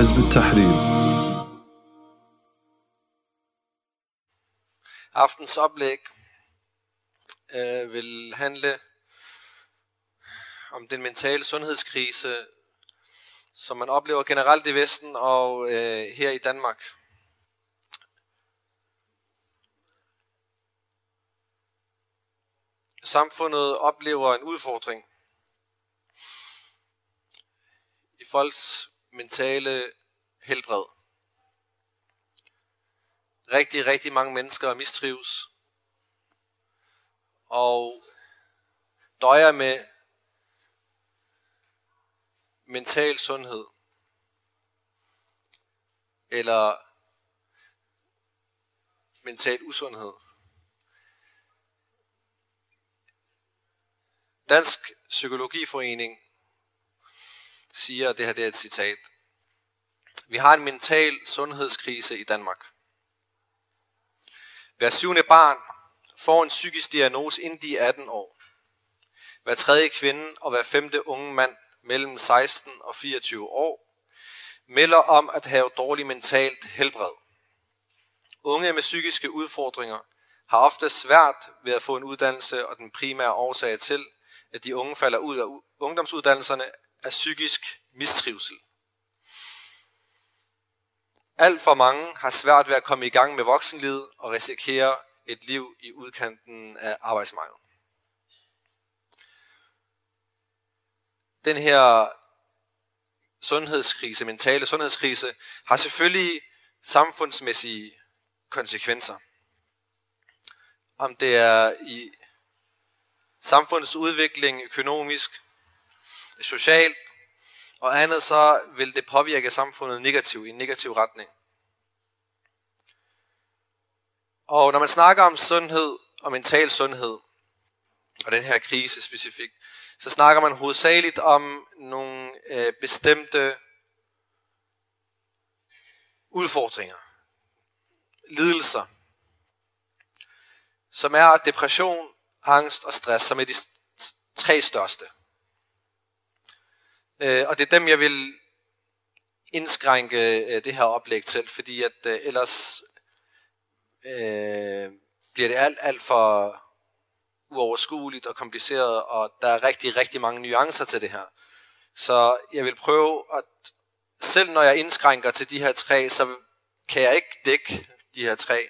حزب التحرير Aftens oplæg øh, vil handle om den mentale sundhedskrise, som man oplever generelt i Vesten og øh, her i Danmark. Samfundet oplever en udfordring i folks mentale helbred. Rigtig, rigtig mange mennesker mistrives og døjer med mental sundhed eller mental usundhed. Dansk Psykologiforening siger, og det her det er et citat. Vi har en mental sundhedskrise i Danmark. Hver syvende barn får en psykisk diagnose inden de er 18 år. Hver tredje kvinde og hver femte unge mand mellem 16 og 24 år melder om at have dårlig mentalt helbred. Unge med psykiske udfordringer har ofte svært ved at få en uddannelse, og den primære årsag til, at de unge falder ud af ungdomsuddannelserne, af psykisk mistrivsel. Alt for mange har svært ved at komme i gang med voksenlivet og risikerer et liv i udkanten af arbejdsmarkedet. Den her sundhedskrise, mentale sundhedskrise, har selvfølgelig samfundsmæssige konsekvenser. Om det er i samfundets udvikling, økonomisk, socialt og andet, så vil det påvirke samfundet negativt i en negativ retning. Og når man snakker om sundhed og mental sundhed, og den her krise specifikt, så snakker man hovedsageligt om nogle øh, bestemte udfordringer, lidelser, som er depression, angst og stress, som er de tre største. Øh, og det er dem, jeg vil indskrænke øh, det her oplæg til, fordi at øh, ellers øh, bliver det alt, alt for uoverskueligt og kompliceret, og der er rigtig, rigtig mange nuancer til det her. Så jeg vil prøve at, selv når jeg indskrænker til de her tre, så kan jeg ikke dække de her tre,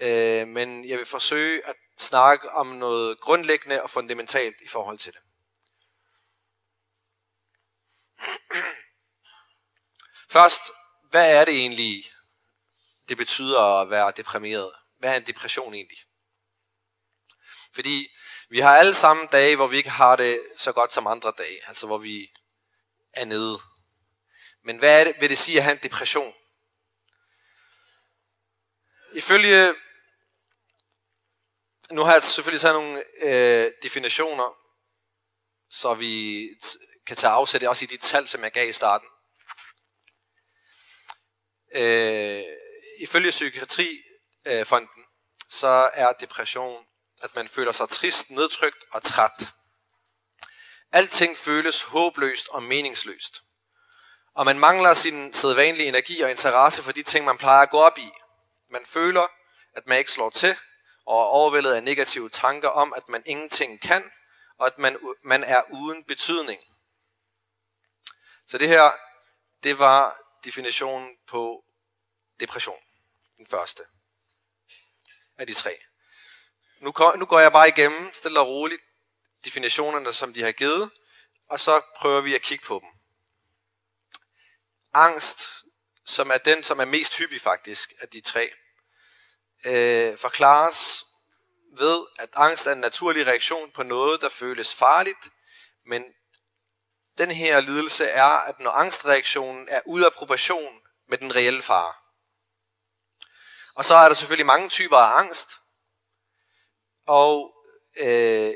øh, men jeg vil forsøge at snakke om noget grundlæggende og fundamentalt i forhold til det. Først, hvad er det egentlig, det betyder at være deprimeret? Hvad er en depression egentlig? Fordi vi har alle sammen dage, hvor vi ikke har det så godt som andre dage, altså hvor vi er nede. Men hvad er det, vil det sige at have en depression? Ifølge, nu har jeg selvfølgelig taget nogle øh, definitioner, så vi kan tage afsæt også i de tal, som jeg gav i starten. Øh, ifølge Psykiatrifonden, så er depression, at man føler sig trist, nedtrykt og træt. Alting føles håbløst og meningsløst. Og man mangler sin sædvanlige energi og interesse for de ting, man plejer at gå op i. Man føler, at man ikke slår til, og er overvældet af negative tanker om, at man ingenting kan, og at man, man er uden betydning. Så det her, det var definitionen på depression. Den første af de tre. Nu, nu går jeg bare igennem, stille og roligt, definitionerne, som de har givet, og så prøver vi at kigge på dem. Angst, som er den, som er mest hyppig faktisk af de tre, øh, forklares ved, at angst er en naturlig reaktion på noget, der føles farligt, men den her lidelse er, at når angstreaktionen er ude af proportion med den reelle fare. Og så er der selvfølgelig mange typer af angst. Og øh,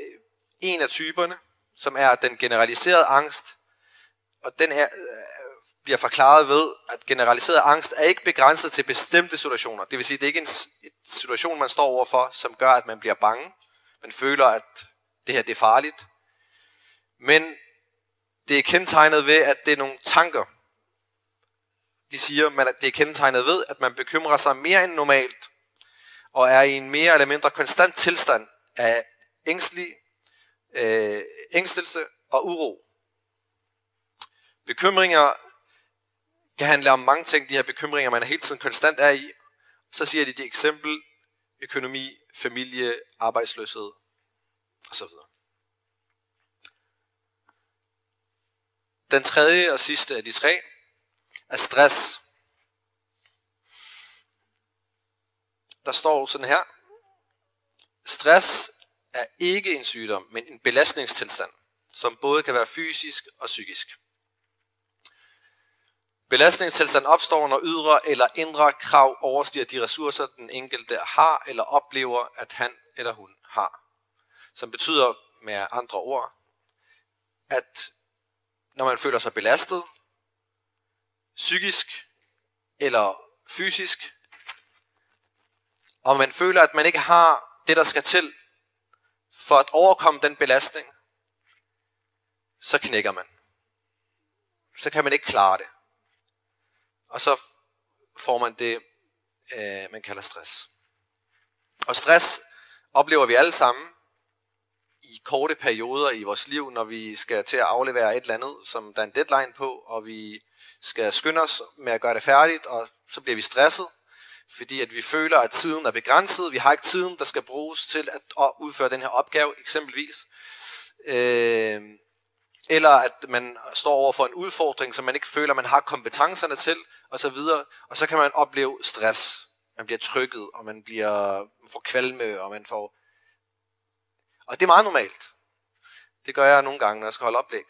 en af typerne, som er den generaliserede angst, og den er, øh, bliver forklaret ved, at generaliseret angst er ikke begrænset til bestemte situationer. Det vil sige, at det er ikke en situation, man står overfor, som gør, at man bliver bange. Man føler, at det her det er farligt. Men det er kendetegnet ved, at det er nogle tanker, de siger, at det er kendetegnet ved, at man bekymrer sig mere end normalt, og er i en mere eller mindre konstant tilstand af ængstelig, øh, ængstelse og uro. Bekymringer kan handle om mange ting, de her bekymringer, man hele tiden konstant er i. Så siger de det eksempel, økonomi, familie, arbejdsløshed osv. Den tredje og sidste af de tre er stress. Der står sådan her. Stress er ikke en sygdom, men en belastningstilstand, som både kan være fysisk og psykisk. Belastningstilstand opstår, når ydre eller indre krav overstiger de ressourcer, den enkelte har eller oplever, at han eller hun har. Som betyder med andre ord, at når man føler sig belastet, psykisk eller fysisk, og man føler, at man ikke har det, der skal til for at overkomme den belastning, så knækker man. Så kan man ikke klare det. Og så får man det, øh, man kalder stress. Og stress oplever vi alle sammen i korte perioder i vores liv, når vi skal til at aflevere et eller andet, som der er en deadline på, og vi skal skynde os med at gøre det færdigt, og så bliver vi stresset, fordi at vi føler, at tiden er begrænset. Vi har ikke tiden, der skal bruges til at udføre den her opgave, eksempelvis. Øh, eller at man står over for en udfordring, som man ikke føler, man har kompetencerne til, og så videre. Og så kan man opleve stress. Man bliver trykket, og man bliver man får kvalme, og man får... Og det er meget normalt. Det gør jeg nogle gange, når jeg skal holde oplæg.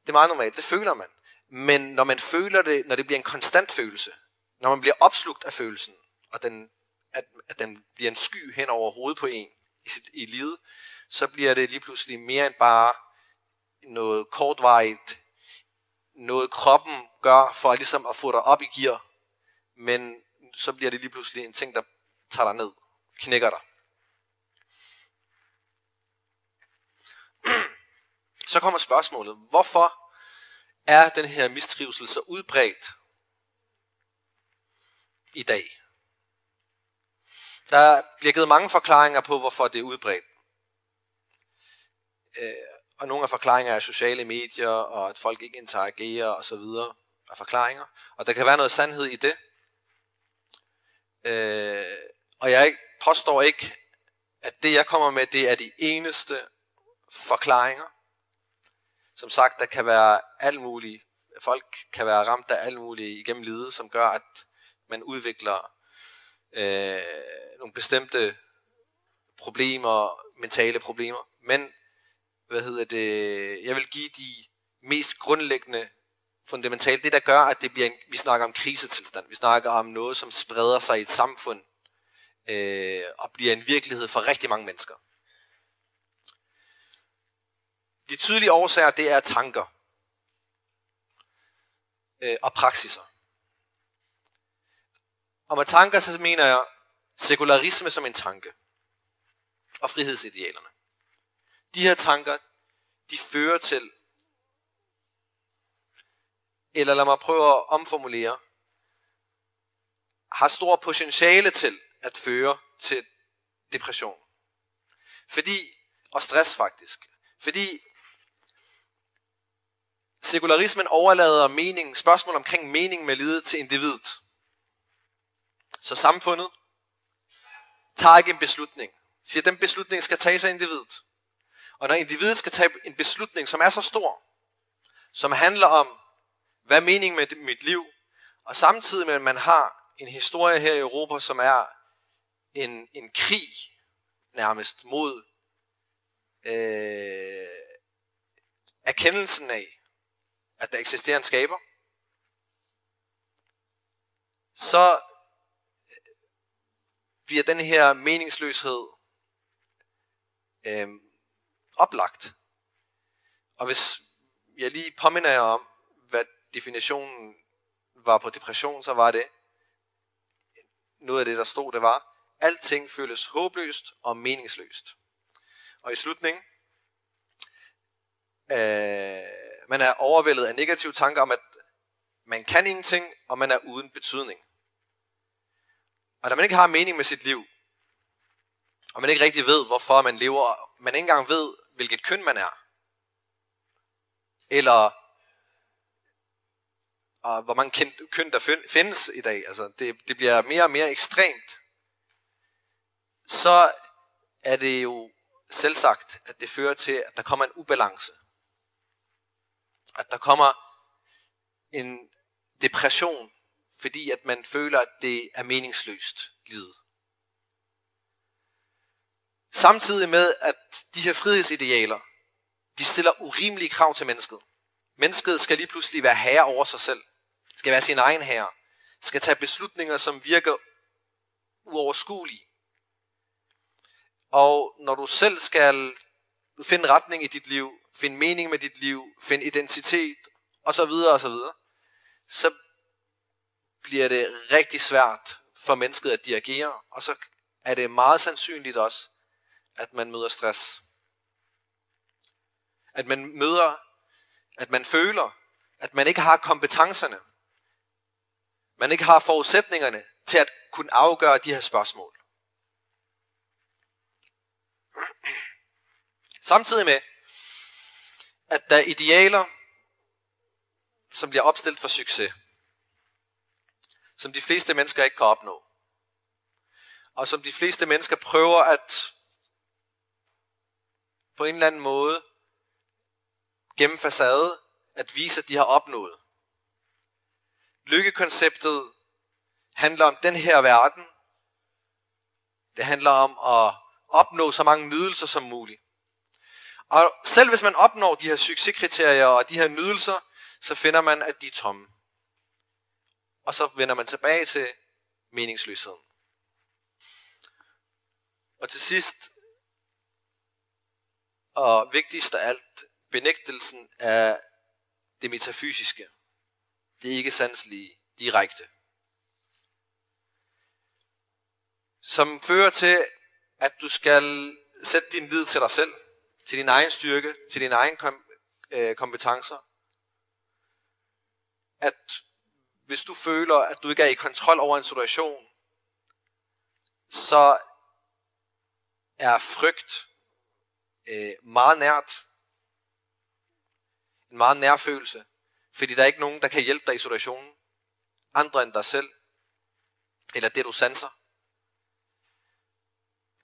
Det er meget normalt. Det føler man. Men når man føler det, når det bliver en konstant følelse, når man bliver opslugt af følelsen, og den, at, at den bliver en sky hen over hovedet på en i, sit, i livet, så bliver det lige pludselig mere end bare noget kortvarigt, noget kroppen gør for ligesom at få dig op i gear, men så bliver det lige pludselig en ting, der tager dig ned, knækker dig. Så kommer spørgsmålet, hvorfor er den her mistrivsel så udbredt i dag? Der bliver givet mange forklaringer på, hvorfor det er udbredt. Øh, og nogle af forklaringer er sociale medier, og at folk ikke interagerer osv. er forklaringer. Og der kan være noget sandhed i det. Øh, og jeg påstår ikke, at det jeg kommer med, det er de eneste forklaringer. Som sagt, der kan være alt muligt. Folk kan være ramt af alt muligt igennem livet, som gør, at man udvikler øh, nogle bestemte problemer, mentale problemer. Men hvad hedder det, jeg vil give de mest grundlæggende fundamentale, det der gør, at det bliver en, vi snakker om krisetilstand, vi snakker om noget, som spreder sig i et samfund, øh, og bliver en virkelighed for rigtig mange mennesker. De tydelige årsager, det er tanker øh, og praksiser. Og med tanker, så mener jeg sekularisme som en tanke, og frihedsidealerne. De her tanker, de fører til, eller lad mig prøve at omformulere, har stor potentiale til at føre til depression. Fordi, og stress faktisk. Fordi sekularismen overlader mening, spørgsmål omkring mening med livet til individet. Så samfundet tager ikke en beslutning. Siger, at den beslutning skal tages af individet. Og når individet skal tage en beslutning, som er så stor, som handler om, hvad er meningen med mit liv, og samtidig med, at man har en historie her i Europa, som er en, en krig nærmest mod øh, erkendelsen af, at der eksisterer en skaber, så øh, bliver den her meningsløshed øh, oplagt. Og hvis jeg lige påminner jer om, hvad definitionen var på depression, så var det noget af det, der stod, det var, alting føles håbløst og meningsløst. Og i slutningen, øh, man er overvældet af negative tanker om, at man kan ingenting, og man er uden betydning. Og når man ikke har mening med sit liv, og man ikke rigtig ved, hvorfor man lever, og man ikke engang ved, hvilket køn man er, eller og hvor mange køn der findes i dag, altså det, det bliver mere og mere ekstremt, så er det jo selvsagt, at det fører til, at der kommer en ubalance. At der kommer en depression, fordi at man føler, at det er meningsløst livet. Samtidig med, at de her frihedsidealer, de stiller urimelige krav til mennesket. Mennesket skal lige pludselig være herre over sig selv. Skal være sin egen herre. Skal tage beslutninger, som virker uoverskuelige. Og når du selv skal finde retning i dit liv, finde mening med dit liv, finde identitet, og så videre og så videre, så bliver det rigtig svært for mennesket at dirigere, og så er det meget sandsynligt også, at man møder stress. At man møder, at man føler, at man ikke har kompetencerne. Man ikke har forudsætningerne til at kunne afgøre de her spørgsmål. Samtidig med, at der er idealer, som bliver opstillet for succes, som de fleste mennesker ikke kan opnå, og som de fleste mennesker prøver at på en eller anden måde gennem facade at vise, at de har opnået. Lykkekonceptet handler om den her verden. Det handler om at opnå så mange nydelser som muligt. Og selv hvis man opnår de her succeskriterier og de her nydelser, så finder man, at de er tomme. Og så vender man tilbage til meningsløsheden. Og til sidst, og vigtigst af alt, benægtelsen af det metafysiske. Det er ikke sanselige direkte. Som fører til, at du skal sætte din lid til dig selv, til din egen styrke, til dine egne kom, øh, kompetencer. At hvis du føler, at du ikke er i kontrol over en situation, så er frygt øh, meget nært. En meget nær følelse. Fordi der er ikke nogen, der kan hjælpe dig i situationen. Andre end dig selv. Eller det, du sanser.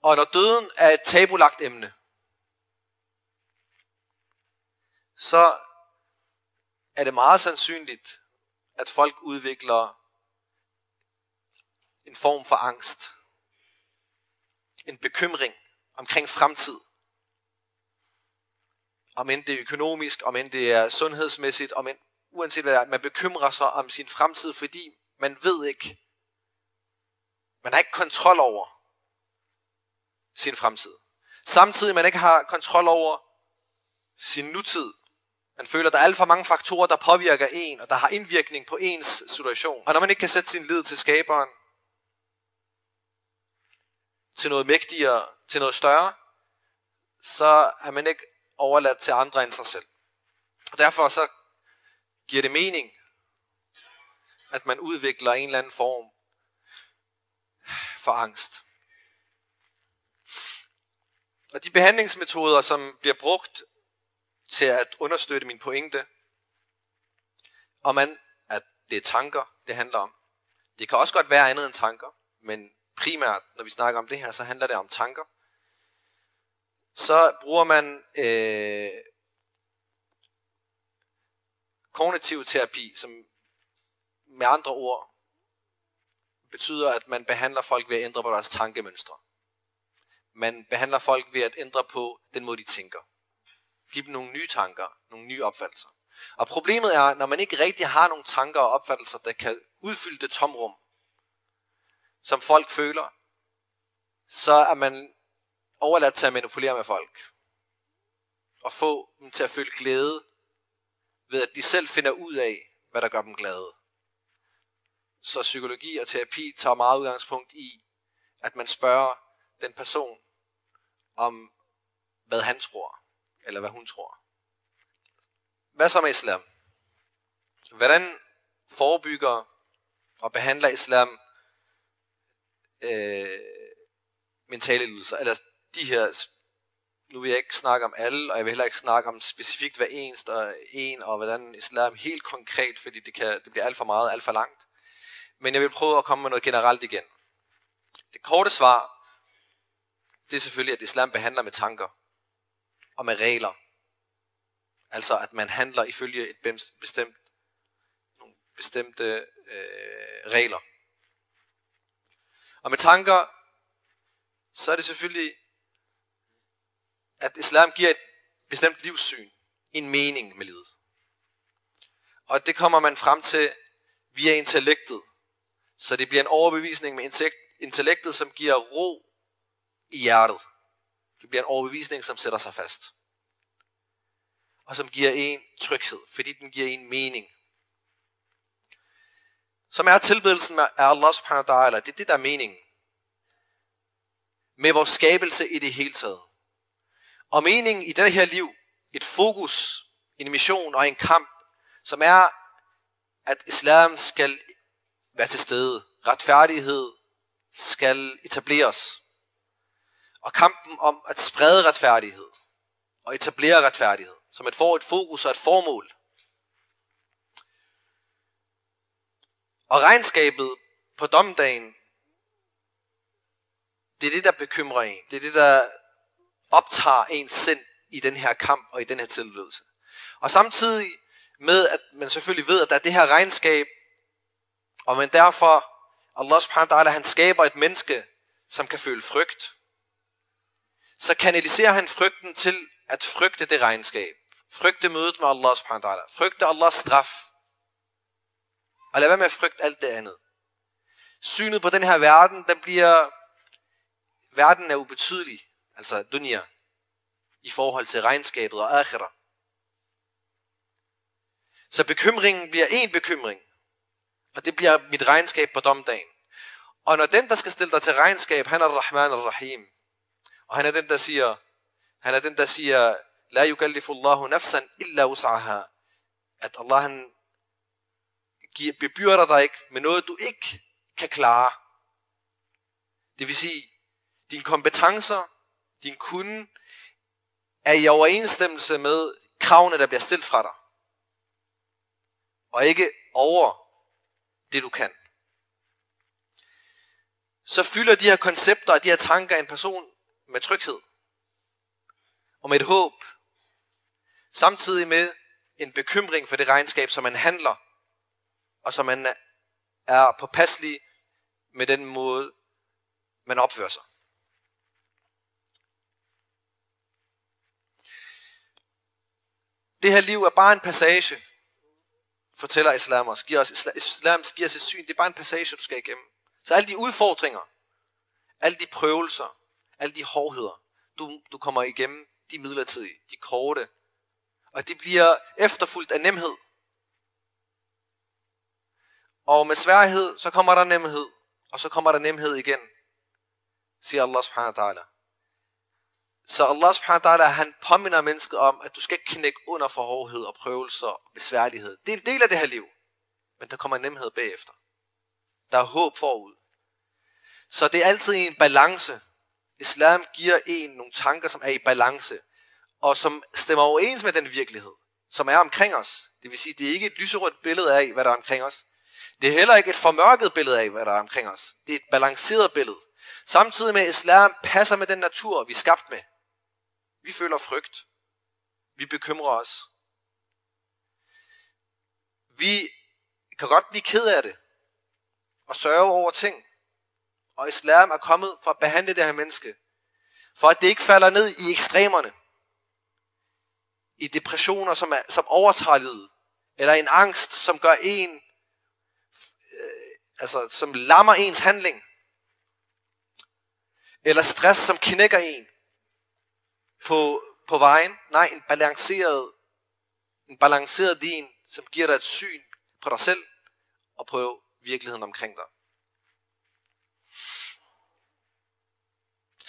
Og når døden er et tabulagt emne, så er det meget sandsynligt, at folk udvikler en form for angst. En bekymring omkring fremtid. Om end det er økonomisk, om end det er sundhedsmæssigt, om end, uanset hvad det er, man bekymrer sig om sin fremtid, fordi man ved ikke, man har ikke kontrol over, sin fremtid. Samtidig man ikke har kontrol over sin nutid. Man føler, at der er alt for mange faktorer, der påvirker en, og der har indvirkning på ens situation. Og når man ikke kan sætte sin lid til skaberen, til noget mægtigere, til noget større, så er man ikke overladt til andre end sig selv. Og derfor så giver det mening, at man udvikler en eller anden form for angst. Og de behandlingsmetoder, som bliver brugt til at understøtte min pointe, om man, at det er tanker, det handler om. Det kan også godt være andet end tanker, men primært, når vi snakker om det her, så handler det om tanker. Så bruger man øh, kognitiv terapi, som med andre ord betyder, at man behandler folk ved at ændre på deres tankemønstre. Man behandler folk ved at ændre på den måde, de tænker. Give dem nogle nye tanker, nogle nye opfattelser. Og problemet er, når man ikke rigtig har nogle tanker og opfattelser, der kan udfylde det tomrum, som folk føler, så er man overladt til at manipulere med folk. Og få dem til at føle glæde ved, at de selv finder ud af, hvad der gør dem glade. Så psykologi og terapi tager meget udgangspunkt i, at man spørger den person om, hvad han tror, eller hvad hun tror. Hvad så med islam? Hvordan forebygger og behandler islam øh, mentale lidelser, eller de her, nu vil jeg ikke snakke om alle, og jeg vil heller ikke snakke om specifikt hver eneste og en, og hvordan islam helt konkret, fordi det, kan, det bliver alt for meget, alt for langt. Men jeg vil prøve at komme med noget generelt igen. Det korte svar, det er selvfølgelig, at islam behandler med tanker og med regler. Altså at man handler ifølge et bestemt, nogle bestemte øh, regler. Og med tanker, så er det selvfølgelig, at islam giver et bestemt livssyn, en mening med livet. Og det kommer man frem til via intellektet. Så det bliver en overbevisning med intellektet, som giver ro i hjertet. Det bliver en overbevisning, som sætter sig fast. Og som giver en tryghed, fordi den giver en mening. Som er tilbedelsen af Allah subhanahu wa ta'ala. Det er det, der er meningen. Med vores skabelse i det hele taget. Og meningen i det her liv, et fokus, en mission og en kamp, som er, at islam skal være til stede. Retfærdighed skal etableres. Og kampen om at sprede retfærdighed og etablere retfærdighed, som et få et fokus og et formål. Og regnskabet på domdagen, det er det, der bekymrer en. Det er det, der optager ens sind i den her kamp og i den her tilbedelse. Og samtidig med, at man selvfølgelig ved, at der er det her regnskab, og man derfor, Allah subhanahu wa ta'ala, han skaber et menneske, som kan føle frygt, så kanaliserer han frygten til at frygte det regnskab. Frygte mødet med Allah subhanahu wa ta'ala. Frygte Allahs straf. Og lad være med at frygte alt det andet. Synet på den her verden, den bliver, verden er ubetydelig, altså dunya, i forhold til regnskabet og akhira. Så bekymringen bliver en bekymring, og det bliver mit regnskab på domdagen. Og når den, der skal stille dig til regnskab, han er Rahman al-Rahim, og han er den, der siger, han er den, der siger, La yukallifu Allahu nafsan illa us'aha. At Allah han bebyrder dig ikke med noget, du ikke kan klare. Det vil sige, dine kompetencer, din kunde, er i overensstemmelse med kravene, der bliver stillet fra dig. Og ikke over det, du kan. Så fylder de her koncepter og de her tanker en person med tryghed. Og med et håb. Samtidig med en bekymring for det regnskab, som man handler og som man er påpasselig med den måde, man opfører sig. Det her liv er bare en passage, fortæller islam os. Giver os islam giver os et syn. Det er bare en passage, du skal igennem. Så alle de udfordringer, alle de prøvelser, alle de hårdheder, du, du kommer igennem, de midlertidige, de korte. Og det bliver efterfulgt af nemhed. Og med sværhed, så kommer der nemhed, og så kommer der nemhed igen, siger Allah subhanahu wa ta'ala. Så Allah subhanahu wa ta'ala, han påminner mennesket om, at du skal ikke knække under for hårdhed og prøvelser og besværlighed. Det er en del af det her liv. Men der kommer nemhed bagefter. Der er håb forud. Så det er altid en balance. Islam giver en nogle tanker, som er i balance, og som stemmer overens med den virkelighed, som er omkring os. Det vil sige, det er ikke et lyserødt billede af, hvad der er omkring os. Det er heller ikke et formørket billede af, hvad der er omkring os. Det er et balanceret billede. Samtidig med, at islam passer med den natur, vi er skabt med. Vi føler frygt. Vi bekymrer os. Vi kan godt blive ked af det. Og sørge over ting. Og islam er kommet for at behandle det her menneske. For at det ikke falder ned i ekstremerne. I depressioner, som, er, som overtager livet. Eller en angst, som gør en øh, altså som lammer ens handling. Eller stress, som knækker en på, på vejen. Nej, en balanceret, en balanceret din, som giver dig et syn på dig selv og på virkeligheden omkring dig.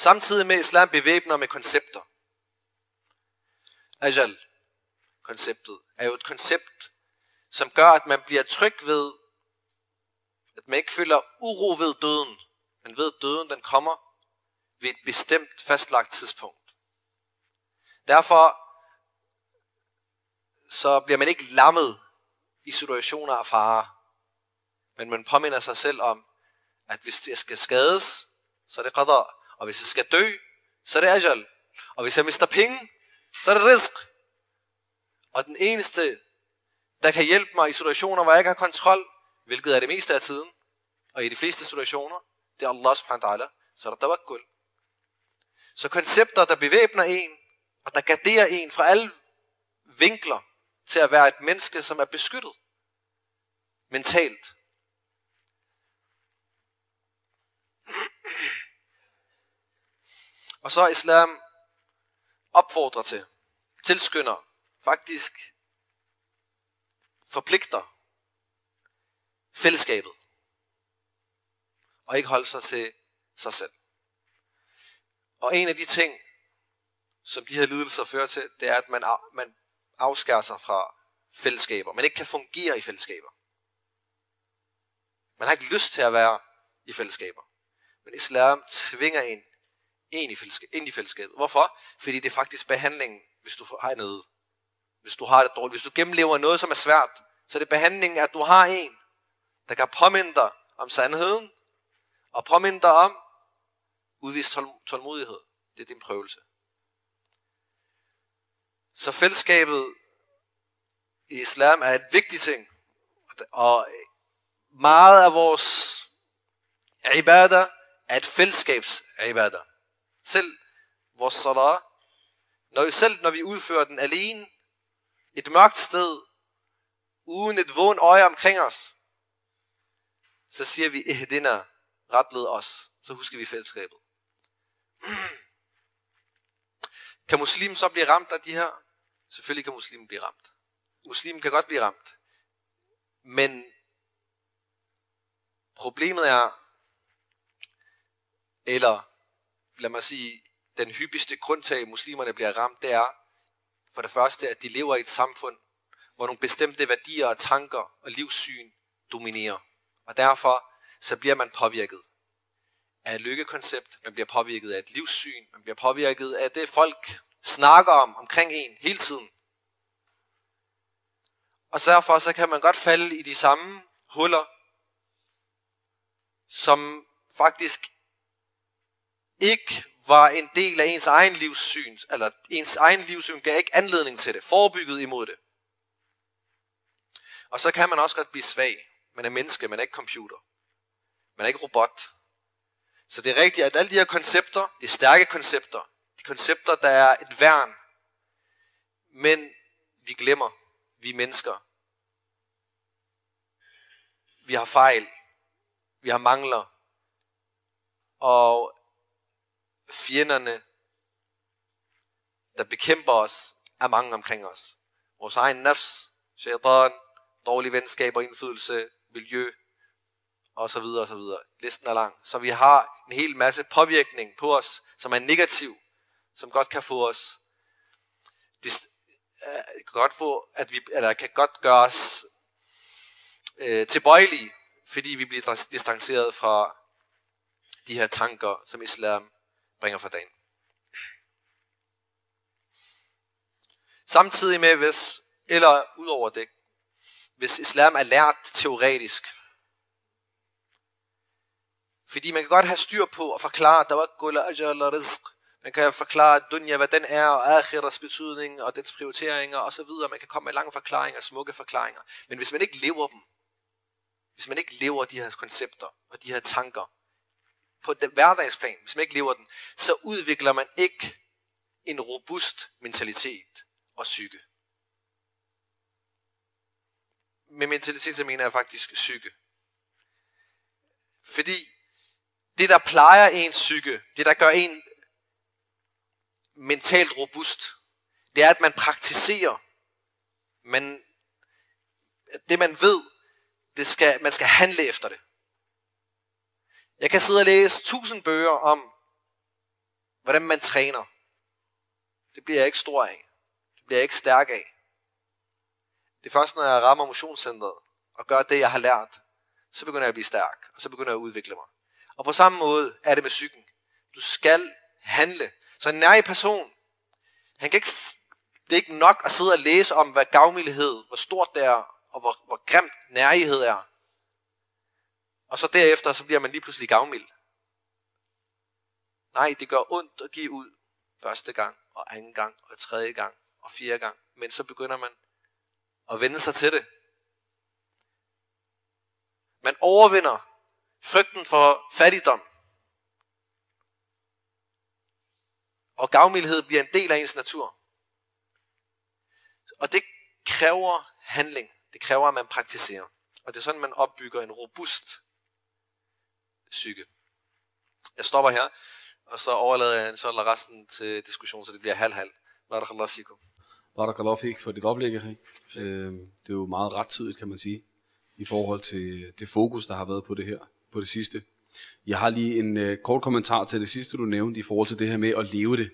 Samtidig med islam bevæbner med koncepter. Ajal, konceptet, er jo et koncept, som gør, at man bliver tryg ved, at man ikke føler uro ved døden, men ved, at døden den kommer ved et bestemt fastlagt tidspunkt. Derfor så bliver man ikke lammet i situationer af fare, men man påminder sig selv om, at hvis jeg skal skades, så er det qadar. Og hvis jeg skal dø, så er det ajal. Og hvis jeg mister penge, så er det risk. Og den eneste, der kan hjælpe mig i situationer, hvor jeg ikke har kontrol, hvilket er det meste af tiden, og i de fleste situationer, det er Allah subhanahu wa ta'ala, så er der tawakkul. Så koncepter, der bevæbner en, og der garderer en fra alle vinkler til at være et menneske, som er beskyttet mentalt. Og så islam opfordrer til, tilskynder, faktisk forpligter fællesskabet. Og ikke holde sig til sig selv. Og en af de ting, som de her lidelser fører til, det er, at man, man afskærer sig fra fællesskaber. Man ikke kan fungere i fællesskaber. Man har ikke lyst til at være i fællesskaber. Men islam tvinger en ind i, fællesskabet, ind i fællesskabet. Hvorfor? Fordi det er faktisk behandlingen, hvis du har noget. Hvis du har det dårligt. Hvis du gennemlever noget, som er svært, så er det behandlingen, at du har en, der kan påminde dig om sandheden, og påminde dig om udvist tålmodighed. Det er din prøvelse. Så fællesskabet i islam er et vigtigt ting. Og meget af vores ibadah er et fællesskabs ibadah. Selv vores salat, når vi selv når vi udfører den alene, et mørkt sted, uden et vågen øje omkring os, så siger vi, eh, ihdina, retled os. Så husker vi fællesskabet. Kan muslimen så blive ramt af de her? Selvfølgelig kan muslimen blive ramt. Muslimen kan godt blive ramt. Men problemet er, eller lad mig sige, den hyppigste grund til, at muslimerne bliver ramt, det er for det første, at de lever i et samfund, hvor nogle bestemte værdier og tanker og livssyn dominerer. Og derfor så bliver man påvirket af et lykkekoncept, man bliver påvirket af et livssyn, man bliver påvirket af det, folk snakker om omkring en hele tiden. Og derfor så kan man godt falde i de samme huller, som faktisk ikke var en del af ens egen livssyn, eller ens egen livssyn gav ikke anledning til det, forebygget imod det. Og så kan man også godt blive svag. Man er menneske, man er ikke computer. Man er ikke robot. Så det er rigtigt, at alle de her koncepter, de stærke koncepter, de koncepter, der er et værn, men vi glemmer, vi er mennesker. Vi har fejl. Vi har mangler. Og fjenderne, der bekæmper os, er mange omkring os. Vores egen nafs, shaitan, dårlige venskaber, indflydelse, miljø, og så videre og så videre. Listen er lang. Så vi har en hel masse påvirkning på os, som er negativ, som godt kan få os det, øh, kan godt få, at vi, eller kan godt gøre os øh, tilbøjelige, fordi vi bliver distanceret fra de her tanker, som islam bringer for dagen. Samtidig med, hvis, eller udover det, hvis islam er lært teoretisk, fordi man kan godt have styr på at forklare, der var gula ajal og rizq. Man kan forklare dunya, hvad den er, og akhiras betydning, og dens prioriteringer, og så videre. Man kan komme med lange forklaringer, smukke forklaringer. Men hvis man ikke lever dem, hvis man ikke lever de her koncepter og de her tanker, på den hverdagsplan, hvis man ikke lever den, så udvikler man ikke en robust mentalitet og psyke. Med mentalitet, så mener jeg faktisk psyke. Fordi det, der plejer ens psyke, det, der gør en mentalt robust, det er, at man praktiserer. Man, det, man ved, det skal, man skal handle efter det. Jeg kan sidde og læse tusind bøger om, hvordan man træner. Det bliver jeg ikke stor af. Det bliver jeg ikke stærk af. Det er først, når jeg rammer motionscentret og gør det, jeg har lært, så begynder jeg at blive stærk, og så begynder jeg at udvikle mig. Og på samme måde er det med psyken. Du skal handle. Så en nær person, han kan ikke, det er ikke nok at sidde og læse om, hvad gavmildhed, hvor stort det er, og hvor, hvor grimt nærighed er. Og så derefter, så bliver man lige pludselig gavmild. Nej, det gør ondt at give ud første gang, og anden gang, og tredje gang, og fjerde gang. Men så begynder man at vende sig til det. Man overvinder frygten for fattigdom. Og gavmildhed bliver en del af ens natur. Og det kræver handling. Det kræver, at man praktiserer. Og det er sådan, man opbygger en robust psyke. Jeg stopper her, og så overlader jeg så resten til diskussion, så det bliver halv-halv. Barakallahu fikum. Barakallahu fik for dit oplæg, Erik. Øh, det er jo meget rettidigt, kan man sige, i forhold til det fokus, der har været på det her, på det sidste. Jeg har lige en øh, kort kommentar til det sidste, du nævnte, i forhold til det her med at leve det.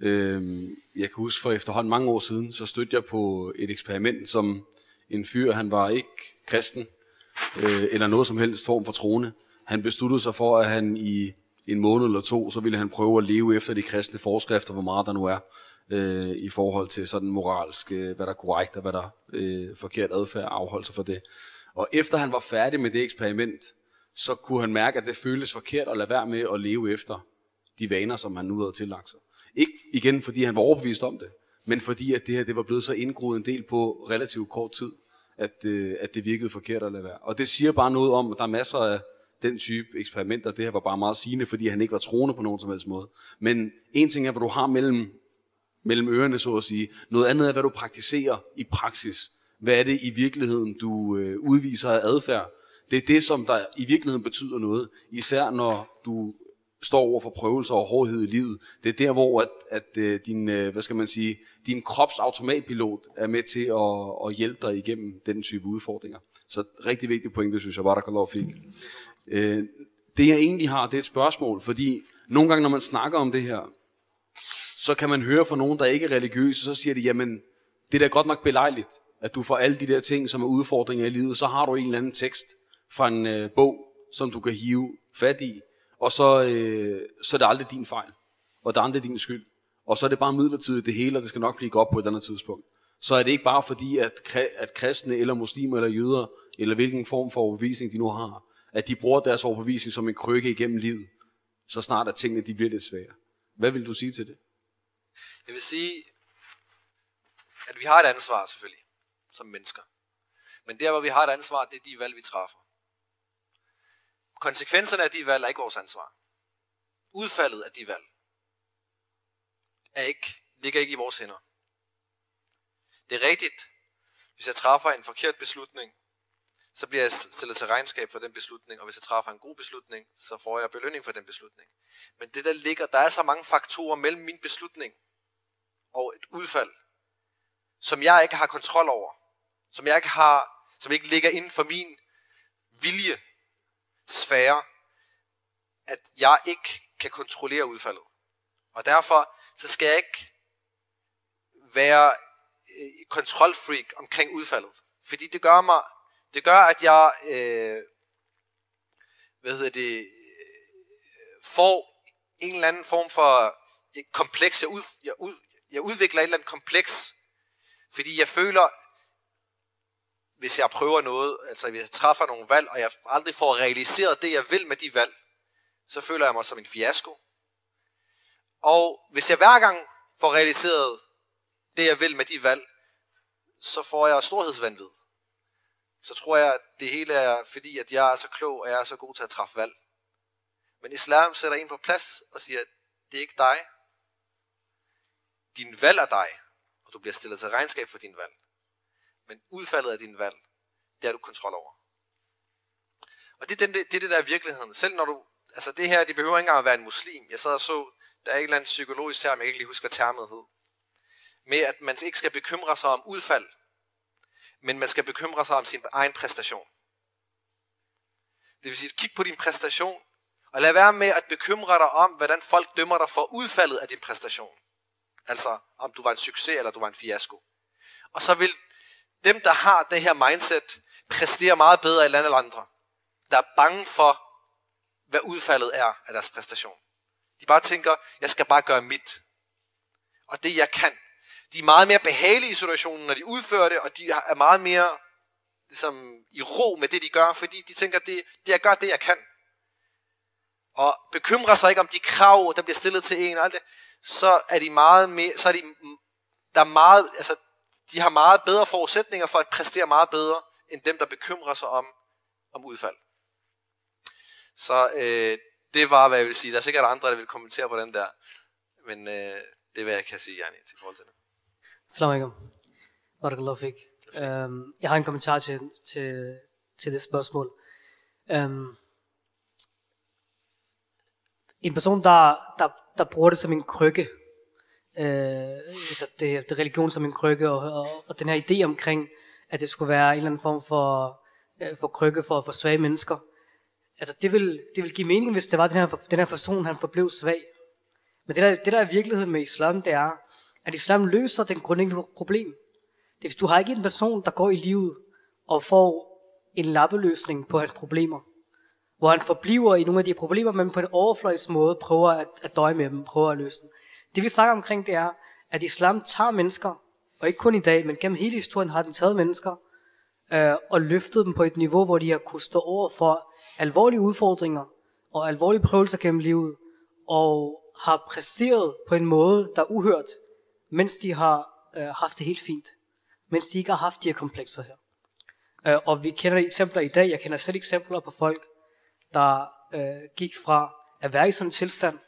Øh, jeg kan huske for efterhånden mange år siden, så stødte jeg på et eksperiment, som en fyr, han var ikke kristen, øh, eller noget som helst form for troende. Han besluttede sig for, at han i en måned eller to, så ville han prøve at leve efter de kristne forskrifter, hvor meget der nu er, øh, i forhold til sådan moralsk, øh, hvad der er korrekt og hvad der er øh, forkert adfærd afholde sig for det. Og efter han var færdig med det eksperiment, så kunne han mærke, at det føltes forkert at lade være med at leve efter de vaner, som han nu havde tillagt sig. Ikke igen, fordi han var overbevist om det, men fordi at det her det var blevet så indgroet en del på relativt kort tid, at, øh, at det virkede forkert at lade være. Og det siger bare noget om, at der er masser af den type eksperimenter. Det her var bare meget sigende, fordi han ikke var troende på nogen som helst måde. Men en ting er, hvad du har mellem, mellem ørerne, så at sige. Noget andet er, hvad du praktiserer i praksis. Hvad er det i virkeligheden, du øh, udviser af adfærd? Det er det, som der i virkeligheden betyder noget. Især når du står over for prøvelser og hårdhed i livet. Det er der, hvor at, at øh, din, øh, hvad skal man sige, din krops automatpilot er med til at, at hjælpe dig igennem den type udfordringer. Så rigtig vigtigt point, det synes jeg, lov fik. Øh, det jeg egentlig har, det er et spørgsmål, fordi nogle gange, når man snakker om det her, så kan man høre fra nogen, der ikke er religiøse, så siger de, jamen, det er da godt nok belejligt, at du får alle de der ting, som er udfordringer i livet, så har du en eller anden tekst fra en øh, bog, som du kan hive fat i, og så, øh, så er det aldrig din fejl, og det er aldrig din skyld. Og så er det bare midlertidigt det hele, og det skal nok blive godt på et andet tidspunkt. Så er det ikke bare fordi, at, at kristne, eller muslimer, eller jøder, eller hvilken form for overbevisning de nu har, at de bruger deres overbevisning som en krykke igennem livet, så snart at tingene de bliver lidt svære. Hvad vil du sige til det? Jeg vil sige, at vi har et ansvar selvfølgelig, som mennesker. Men der, hvor vi har et ansvar, det er de valg, vi træffer. Konsekvenserne af de valg er ikke vores ansvar. Udfaldet af de valg er ikke, ligger ikke i vores hænder. Det er rigtigt, hvis jeg træffer en forkert beslutning, så bliver jeg stillet til regnskab for den beslutning, og hvis jeg træffer en god beslutning, så får jeg belønning for den beslutning. Men det der ligger, der er så mange faktorer mellem min beslutning og et udfald, som jeg ikke har kontrol over, som jeg ikke har, som ikke ligger inden for min vilje, sfære, at jeg ikke kan kontrollere udfaldet. Og derfor så skal jeg ikke være øh, kontrolfreak omkring udfaldet. Fordi det gør mig, det gør, at jeg, øh, hvad hedder det, øh, får en eller anden form for kompleks. Jeg, ud, jeg, ud, jeg udvikler et eller andet kompleks, fordi jeg føler, hvis jeg prøver noget, altså hvis jeg træffer nogle valg, og jeg aldrig får realiseret det, jeg vil med de valg, så føler jeg mig som en fiasko. Og hvis jeg hver gang får realiseret det, jeg vil med de valg, så får jeg storhedsvandvid. Så tror jeg, at det hele er fordi, at jeg er så klog, og jeg er så god til at træffe valg. Men islam sætter en på plads og siger, at det er ikke dig. Din valg er dig, og du bliver stillet til regnskab for din valg. Men udfaldet af din valg, det har du kontrol over. Og det er, den, det, det, er det, der er virkeligheden. Selv når du, altså det her, det behøver ikke engang at være en muslim. Jeg sad og så, der er et eller andet psykologisk term, jeg kan ikke lige huske, hvad termet hed. Med at man ikke skal bekymre sig om udfald, men man skal bekymre sig om sin egen præstation. Det vil sige, kig på din præstation, og lad være med at bekymre dig om, hvordan folk dømmer dig for udfaldet af din præstation. Altså, om du var en succes eller du var en fiasko. Og så vil dem, der har det her mindset, præsterer meget bedre end andre andre. Der er bange for, hvad udfaldet er af deres præstation. De bare tænker, jeg skal bare gøre mit. Og det jeg kan. De er meget mere behagelige i situationen, når de udfører det, og de er meget mere ligesom, i ro med det, de gør, fordi de tænker, det, det jeg gør, det jeg kan. Og bekymrer sig ikke om de krav, der bliver stillet til en og alt det, så er de meget mere, så er de, der er meget, altså, de har meget bedre forudsætninger for at præstere meget bedre, end dem, der bekymrer sig om, om udfald. Så øh, det var, hvad jeg vil sige. Der er sikkert andre, der vil kommentere på den der. Men øh, det er, hvad jeg kan sige, Jani, til forhold til det. Salam alaikum. Barakallahu fik. Um, jeg har en kommentar til, til, til det spørgsmål. Um, en person, der, der, der bruger det som en krykke, øh, altså det, det religion som en krykke, og, og, og den her idé omkring, at det skulle være en eller anden form for, øh, for krykke for, for svage mennesker, altså det vil, det vil give mening, hvis det var den her, den her person, han forblev svag. Men det der, det der er virkeligheden med islam, det er, at islam løser den grundlæggende problem. Det er, hvis du har ikke en person, der går i livet og får en lappeløsning på hans problemer, hvor han forbliver i nogle af de problemer, men på en overfløjs måde prøver at, at døje med dem, prøver at løse dem. Det vi snakker omkring, det er, at islam tager mennesker, og ikke kun i dag, men gennem hele historien har den taget mennesker, øh, og løftet dem på et niveau, hvor de har kunnet stå over for alvorlige udfordringer og alvorlige prøvelser gennem livet, og har præsteret på en måde, der er uhørt, mens de har øh, haft det helt fint. Mens de ikke har haft de her komplekser her. Øh, og vi kender eksempler i dag, jeg kender selv eksempler på folk, der øh, gik fra at være i sådan en tilstand,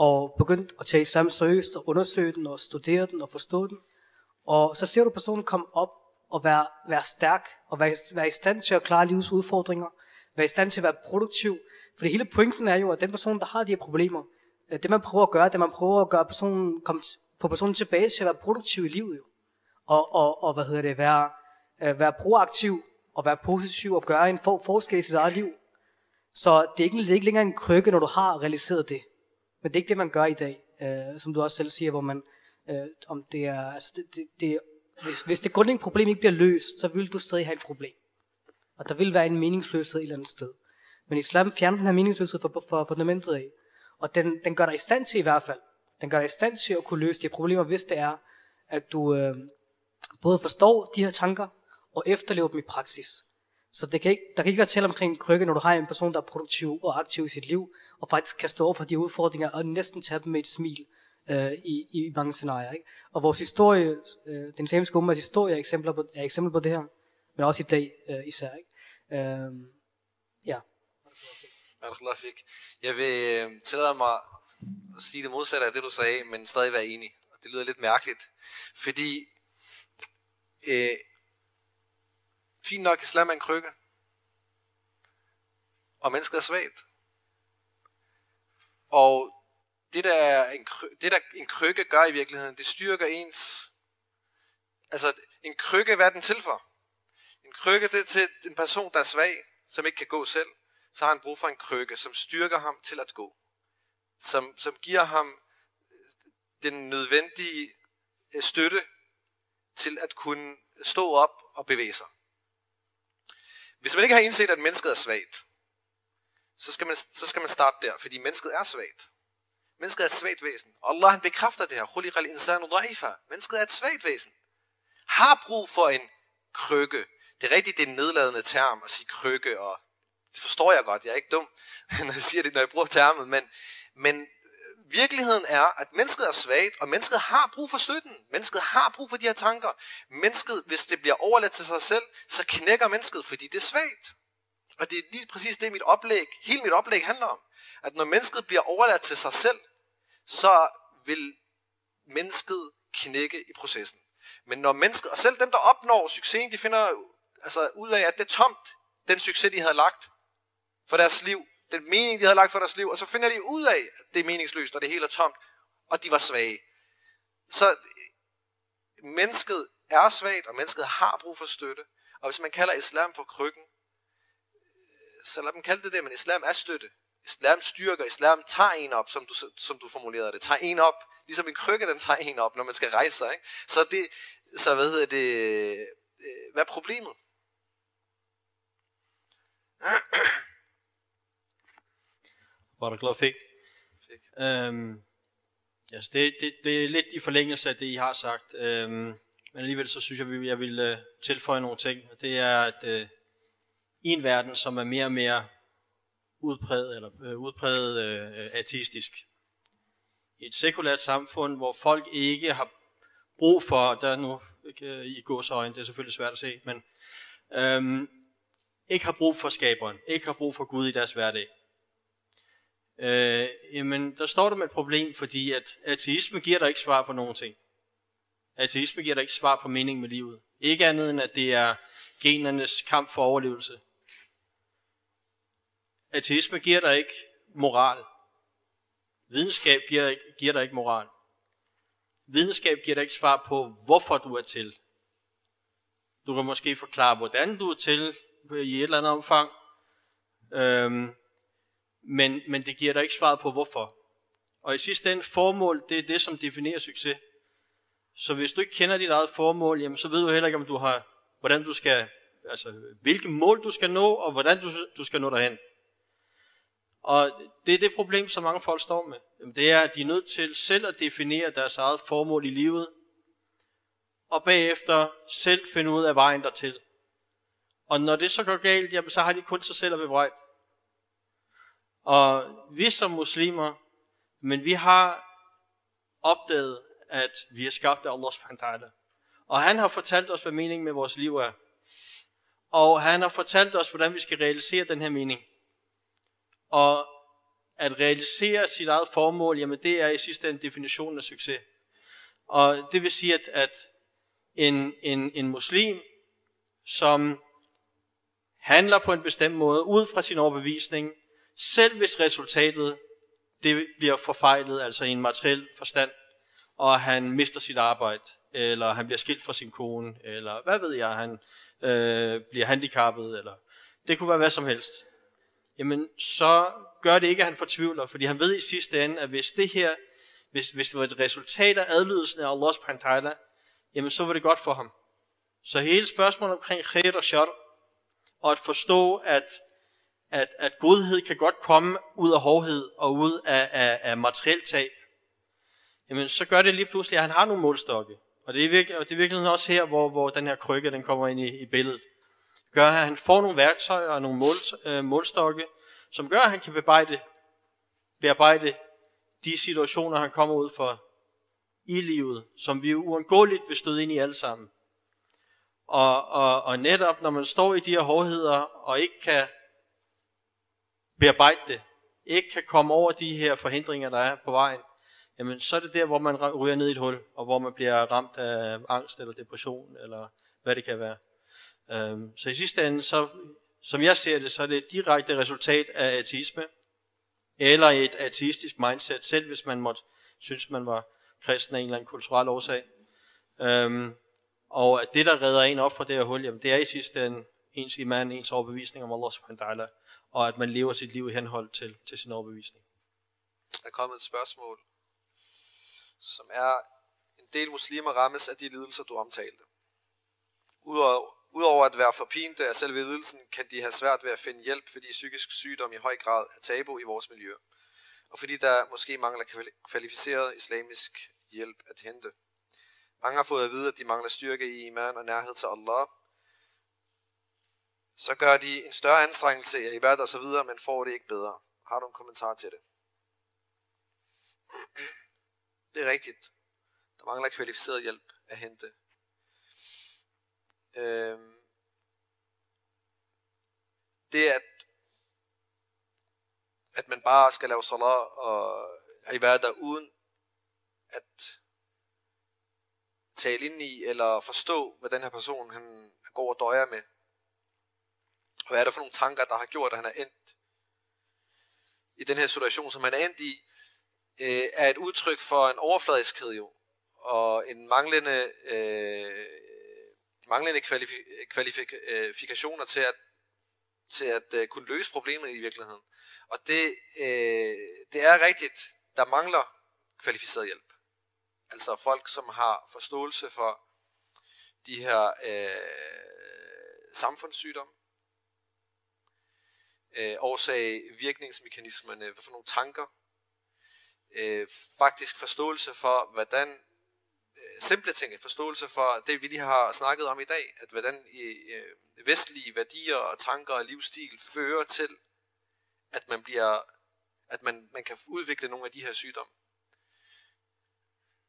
og begyndt at tage islam seriøst og undersøge den og studere den og forstå den. Og så ser du personen komme op og være, være stærk og være, være i stand til at klare livets udfordringer, være i stand til at være produktiv. For hele pointen er jo, at den person, der har de her problemer, øh, det man prøver at gøre, det man prøver at gøre personen, komme, få personen tilbage til at være produktiv i livet. Jo. Og, og, og hvad hedder det, være, øh, være proaktiv og være positiv og gøre en for, forskel i sit eget liv. Så det er, ikke, det er ikke længere en krykke, når du har realiseret det. Men det er ikke det, man gør i dag, øh, som du også selv siger, hvor man, øh, om det er, altså det, det, det, hvis, hvis det grundlæggende problem ikke bliver løst, så vil du stadig have et problem. Og der vil være en meningsløshed et eller andet sted. Men islam fjerner den her meningsløshed for, for fundamentet af. Og den, den gør dig i stand til i hvert fald. Den gør dig i stand til at kunne løse de problemer, hvis det er, at du øh, både forstår de her tanker, og efterlever dem i praksis. Så det kan ikke, der kan ikke være tale omkring krykke, når du har en person, der er produktiv og aktiv i sit liv, og faktisk kan stå over for de udfordringer, og næsten tage dem med et smil øh, i, i mange scenarier. Ikke? Og vores historie, øh, den islamiske ummas historie er eksempler på, er eksempler på det her, men også i dag øh, især. Ikke? Øh, ja. Jeg vil øh, tillade mig at sige det modsatte af det, du sagde, men stadig være enig. Og det lyder lidt mærkeligt, fordi øh, Fint nok, islam er en krykke. Og mennesket er svagt. Og det der, en, det der en krykke gør i virkeligheden, det styrker ens... Altså, en krykke, hvad er den til for? En krykke, det er til en person, der er svag, som ikke kan gå selv. Så har han brug for en krykke, som styrker ham til at gå. Som, som giver ham den nødvendige øh, støtte til at kunne stå op og bevæge sig. Hvis man ikke har indset, at mennesket er svagt, så skal man, så skal man starte der, fordi mennesket er svagt. Mennesket er et svagt væsen. Og Allah han bekræfter det her. Khuliqal insanu da'ifa. Mennesket er et svagt væsen. Har brug for en krykke. Det er rigtigt, det er en nedladende term at sige krykke, og det forstår jeg godt. Jeg er ikke dum, når jeg siger det, når jeg bruger termet. Men, men virkeligheden er, at mennesket er svagt, og mennesket har brug for støtten. Mennesket har brug for de her tanker. Mennesket, hvis det bliver overladt til sig selv, så knækker mennesket, fordi det er svagt. Og det er lige præcis det, mit oplæg, hele mit oplæg handler om. At når mennesket bliver overladt til sig selv, så vil mennesket knække i processen. Men når mennesket, og selv dem, der opnår succesen, de finder altså, ud af, at det er tomt, den succes, de havde lagt for deres liv, den mening, de havde lagt for deres liv, og så finder de ud af, at det er meningsløst, og det hele er tomt, og de var svage. Så mennesket er svagt, og mennesket har brug for støtte. Og hvis man kalder islam for krykken, så lad dem kalde det det, men islam er støtte. Islam styrker, islam tager en op, som du, som du formulerede det. Tager en op, ligesom en krykke, den tager en op, når man skal rejse sig. Ikke? Så, det, så hvad hedder det, øh, hvad er problemet? Var der glad fik? Fik. Øhm, altså det, det, det er lidt i forlængelse af det, I har sagt. Øhm, men alligevel så synes jeg, at jeg vil uh, tilføje nogle ting. Det er, at uh, i en verden, som er mere og mere udpræget, eller, uh, udpræget uh, ateistisk, i et sekulært samfund, hvor folk ikke har brug for, der er nu ikke, i gåsøjne, det er selvfølgelig svært at se, men øhm, ikke har brug for skaberen, ikke har brug for Gud i deres hverdag. Øh, jamen, der står der med et problem, fordi at ateisme giver dig ikke svar på nogen ting. Ateisme giver dig ikke svar på mening med livet. Ikke andet end, at det er genernes kamp for overlevelse. Ateisme giver dig ikke moral. Videnskab giver, giver dig ikke moral. Videnskab giver dig ikke svar på, hvorfor du er til. Du kan måske forklare, hvordan du er til i et eller andet omfang. Øhm, men, men det giver dig ikke svaret på, hvorfor. Og i sidste ende, formål, det er det, som definerer succes. Så hvis du ikke kender dit eget formål, jamen, så ved du heller ikke, om du har, hvordan du skal, altså, hvilke mål du skal nå, og hvordan du, du skal nå derhen. Og det er det problem, som mange folk står med. Jamen, Det er, at de er nødt til selv at definere deres eget formål i livet, og bagefter selv finde ud af vejen dertil. Og når det så går galt, jamen, så har de kun sig selv at bebrejde. Og vi som muslimer, men vi har opdaget, at vi er skabt af Allah subhanahu wa ta'ala. Og han har fortalt os, hvad meningen med vores liv er. Og han har fortalt os, hvordan vi skal realisere den her mening. Og at realisere sit eget formål, jamen det er i sidste ende definitionen af succes. Og det vil sige, at, at en, en, en muslim, som handler på en bestemt måde, ud fra sin overbevisning, selv hvis resultatet det bliver forfejlet, altså i en materiel forstand, og han mister sit arbejde, eller han bliver skilt fra sin kone, eller hvad ved jeg, han øh, bliver handicappet, eller det kunne være hvad som helst. Jamen, så gør det ikke, at han fortvivler, fordi han ved i sidste ende, at hvis det her, hvis, hvis det var et resultat af adlydelsen af Allahs pantala, jamen så var det godt for ham. Så hele spørgsmålet omkring khed og shar, og at forstå, at at, at godhed kan godt komme ud af hårdhed og ud af, af, af materielt tab, jamen så gør det lige pludselig, at han har nogle målstokke. Og det er virkelig, og det er virkelig også her, hvor, hvor den her krykke den kommer ind i, i billedet. Gør, at han får nogle værktøjer og nogle mål, øh, målstokke, som gør, at han kan bearbejde, bearbejde de situationer, han kommer ud for i livet, som vi uundgåeligt vil støde ind i alle sammen. Og, og, og netop når man står i de her hårdheder, og ikke kan bearbejde det, ikke kan komme over de her forhindringer, der er på vejen, jamen så er det der, hvor man ryger ned i et hul, og hvor man bliver ramt af angst eller depression, eller hvad det kan være. Øhm, så i sidste ende, så, som jeg ser det, så er det et direkte resultat af ateisme, eller et ateistisk mindset, selv hvis man måtte synes, man var kristen af en eller anden kulturel årsag. Øhm, og at det, der redder en op fra det her hul, jamen, det er i sidste ende ens iman, ens overbevisning om Allah subhanahu wa ta'ala og at man lever sit liv i henhold til, til sin overbevisning. Der er kommet et spørgsmål, som er, en del muslimer rammes af de lidelser, du omtalte. Udover, udover at være forpinte af selve lidelsen, kan de have svært ved at finde hjælp, fordi psykisk sygdom i høj grad er tabu i vores miljø. Og fordi der måske mangler kvalificeret islamisk hjælp at hente. Mange har fået at vide, at de mangler styrke i iman og nærhed til Allah, så gør de en større anstrengelse i hvert og så videre, men får det ikke bedre. Har du en kommentar til det? Det er rigtigt. Der mangler kvalificeret hjælp at hente. Øhm, det at at man bare skal lave salat og ibadah uden at tale ind i eller forstå, hvad den her person han går og døjer med, og hvad er det for nogle tanker, der har gjort, at han er endt i den her situation, som han er endt i, øh, er et udtryk for en overfladiskhed jo, og en manglende, øh, manglende kvalif- øh, kvalifikationer til at, til at øh, kunne løse problemet i virkeligheden. Og det, øh, det er rigtigt, der mangler kvalificeret hjælp. Altså folk, som har forståelse for de her øh, samfundssygdomme, øh, årsag, virkningsmekanismerne, hvad for nogle tanker, øh, faktisk forståelse for, hvordan øh, simple ting, forståelse for det, vi lige har snakket om i dag, at hvordan øh, øh vestlige værdier og tanker og livsstil fører til, at man bliver, at man, man kan udvikle nogle af de her sygdomme.